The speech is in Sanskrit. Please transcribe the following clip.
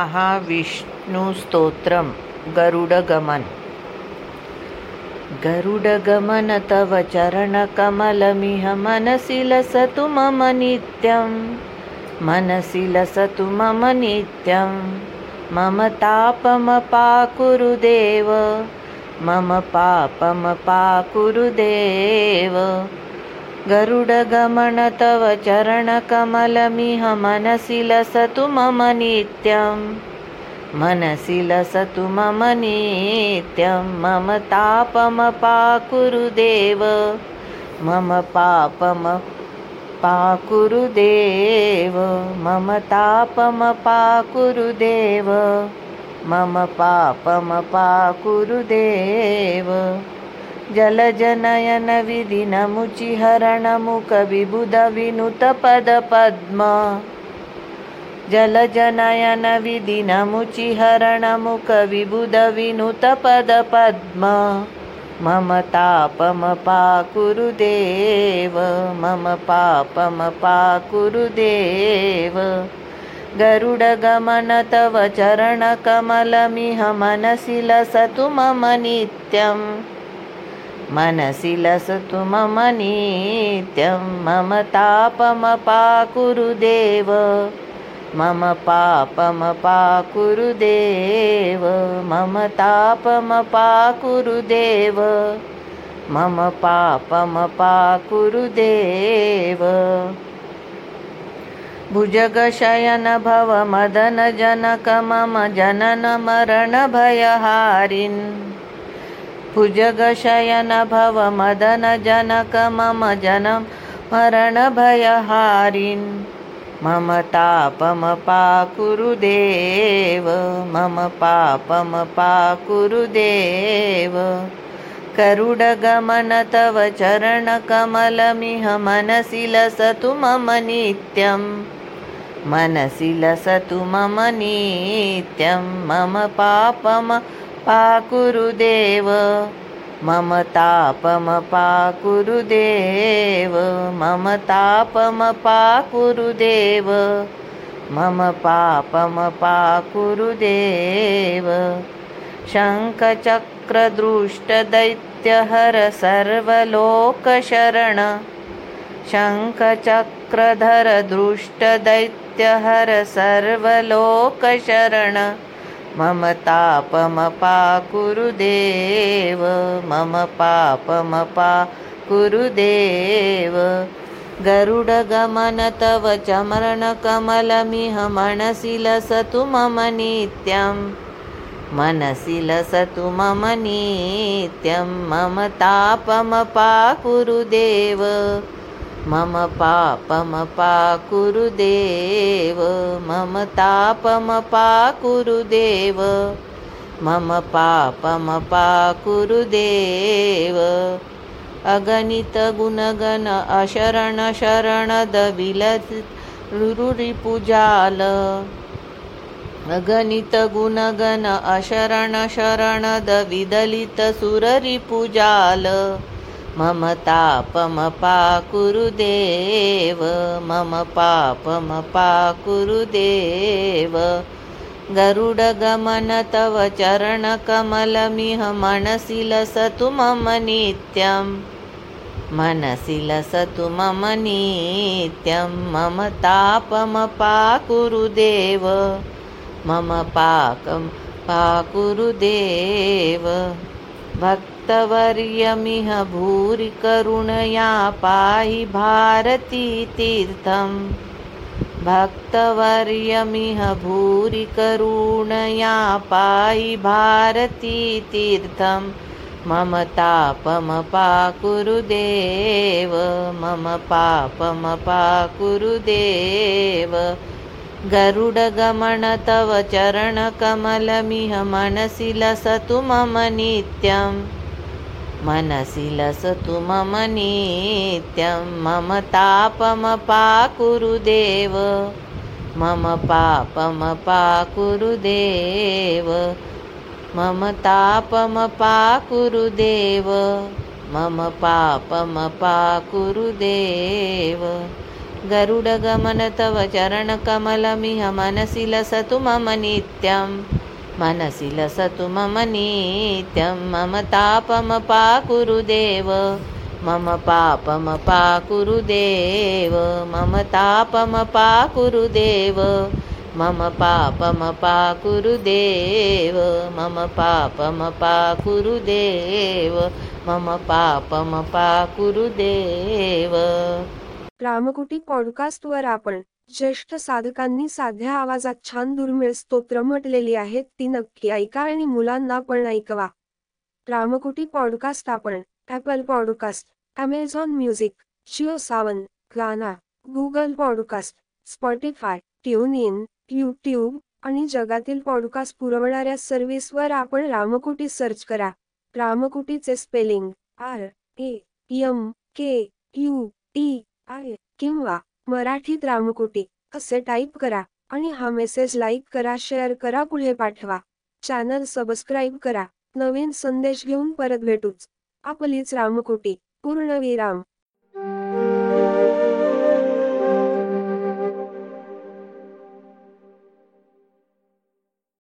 महाविष्णुस्तोत्रं गरुडगमन्। गरुडगमन तव चरणकमलमिह मनसि लसतु मम नित्यं। मनसि लसतु मम नित्यं। मम तापमपाकुरुदेव। मम पापमपाकुरुदेव गरुडगमन तव चरणकमलमिह मनसि लसतु मम नित्यं मनसि लसतु मम नित्यं मम तापमपाकुरुदेव मम पापम पाकुरुदेव मम तापमपाकुरुदेव मम पापमपाकुरुदेव जलजनयनविधिनमुचिहरणमुखविबुधविनुतपदपद्म जलजनयनविधिनमुचिहरणमुखविबुधविनुतपदपद्म मम तापमपाकुरुदेव मम पापमपाकुरुदेव। गरुडगमन तव चरणकमलमिह मनसि लसतु मम नित्यम् मनसि लसतु मम नित्यं मम तापमपाकुरुदेव। मम पापमपाकुरुदेव मम तापमपाकुरुदेव। मम पापमपाकुरुदेव। भुजगशयन भव मदनजनक मम जननमरणभयहारिन् भुजगशयन भव मदनजनक मम जनम मरणभयहारिन्। मम तापमपाकुरुदेव मम पापमपाकुरुदेव। करुडगमन तव चरणकमलमिह मनसि लसतु मम नित्यं। मनसि लसतु मम नित्यं। मम पापम पाकुरुदेव मम तापमपाकुरुदेव मम तापमपाकुरुदेव मम पापमपाकुरुदेव शङ्खचक्रदृष्टदैत्यहर सर्वलोकशरण शङ्खचक्रधर दृष्टदैत्यहर सर्वलोकशरण मम तापमपाकुरुदेव मम पापमपाकुरुदेव गरुडगमन तव चमरणकमलमिह मनसि लसतु मम नित्यं। मनसि लसतु मम नित्यं मम तापमपाकुरुदेव मम पापमपाकुरुदेव मम तापमपाकुरुदेव मम पापमपाकुरुदेव अगणितगुणगण अशरणशरणदविलरुरिपुजाल अगणितगुणगण अशरणशरणदविदलितसुररिपुजाल मम तापमपाकुरुदेव मम पापमपाकुरुदेव गरुडगमन तव चरणकमलमिह मनसि लसतु मम नित्यं। मनसि लसतु मम नित्यं। मम तापमपाकुरुदेव मम पाकं पाकुरुदेव भक्तवर्यमिह भूरि करुणया पाहि भारतीतीर्थं भक्तवर्यमिह भूरि करुणया पाहि भारतीतीर्थं मम तापमपाकुरुदेव मम पापमपाकुरुदेव गरुडगमन तव चरणकमलमिह मनसि लसतु मम नित्यं मनसि लसतु मम नित्यं मम तापमपाकुरुदेव मम पापमपाकुरुदेव मम तापमपाकुरुदेव मम पापमपाकुरुदेव गरुडगमन तव चरणकमलमिह मनसि लसतु मम नित्यं मनसि लसतु मम नित्यं मम तापमपाकुरुदेव मम पापमपाकुरुदेव मम तापमपाकुरुदेव मम पापमपाकुरुदेव मम पापमपाकुरुदेव मम पापमपाकुरुदेव रामकुटी पॉडकास्टवर आपण ज्येष्ठ साधकांनी साध्या आवाजात छान दुर्मिळ स्तोत्र म्हटलेली आहेत ती नक्की ऐका आणि मुलांना पण ऐकवा. रामकुटी पॉडकास्ट आपण Apple podcast Amazon music Jio Saavn Gaana Google podcast Spotify tune in YouTube आणि जगातील पॉडकास्ट पुरवणाऱ्या सर्व्हिसवर आपण रामकुटी सर्च करा. रामकुटीचे spelling R A M K U T आहे. किंवा मराठीत रामकोटी असे टाईप करा आणि हा मेसेज लाईक करा शेअर करा पुढे पाठवा. चॅनल सबस्क्राईब करा. नवीन संदेश घेऊन परत भेटूच. आपलीच रामकुटी पूर्णविराम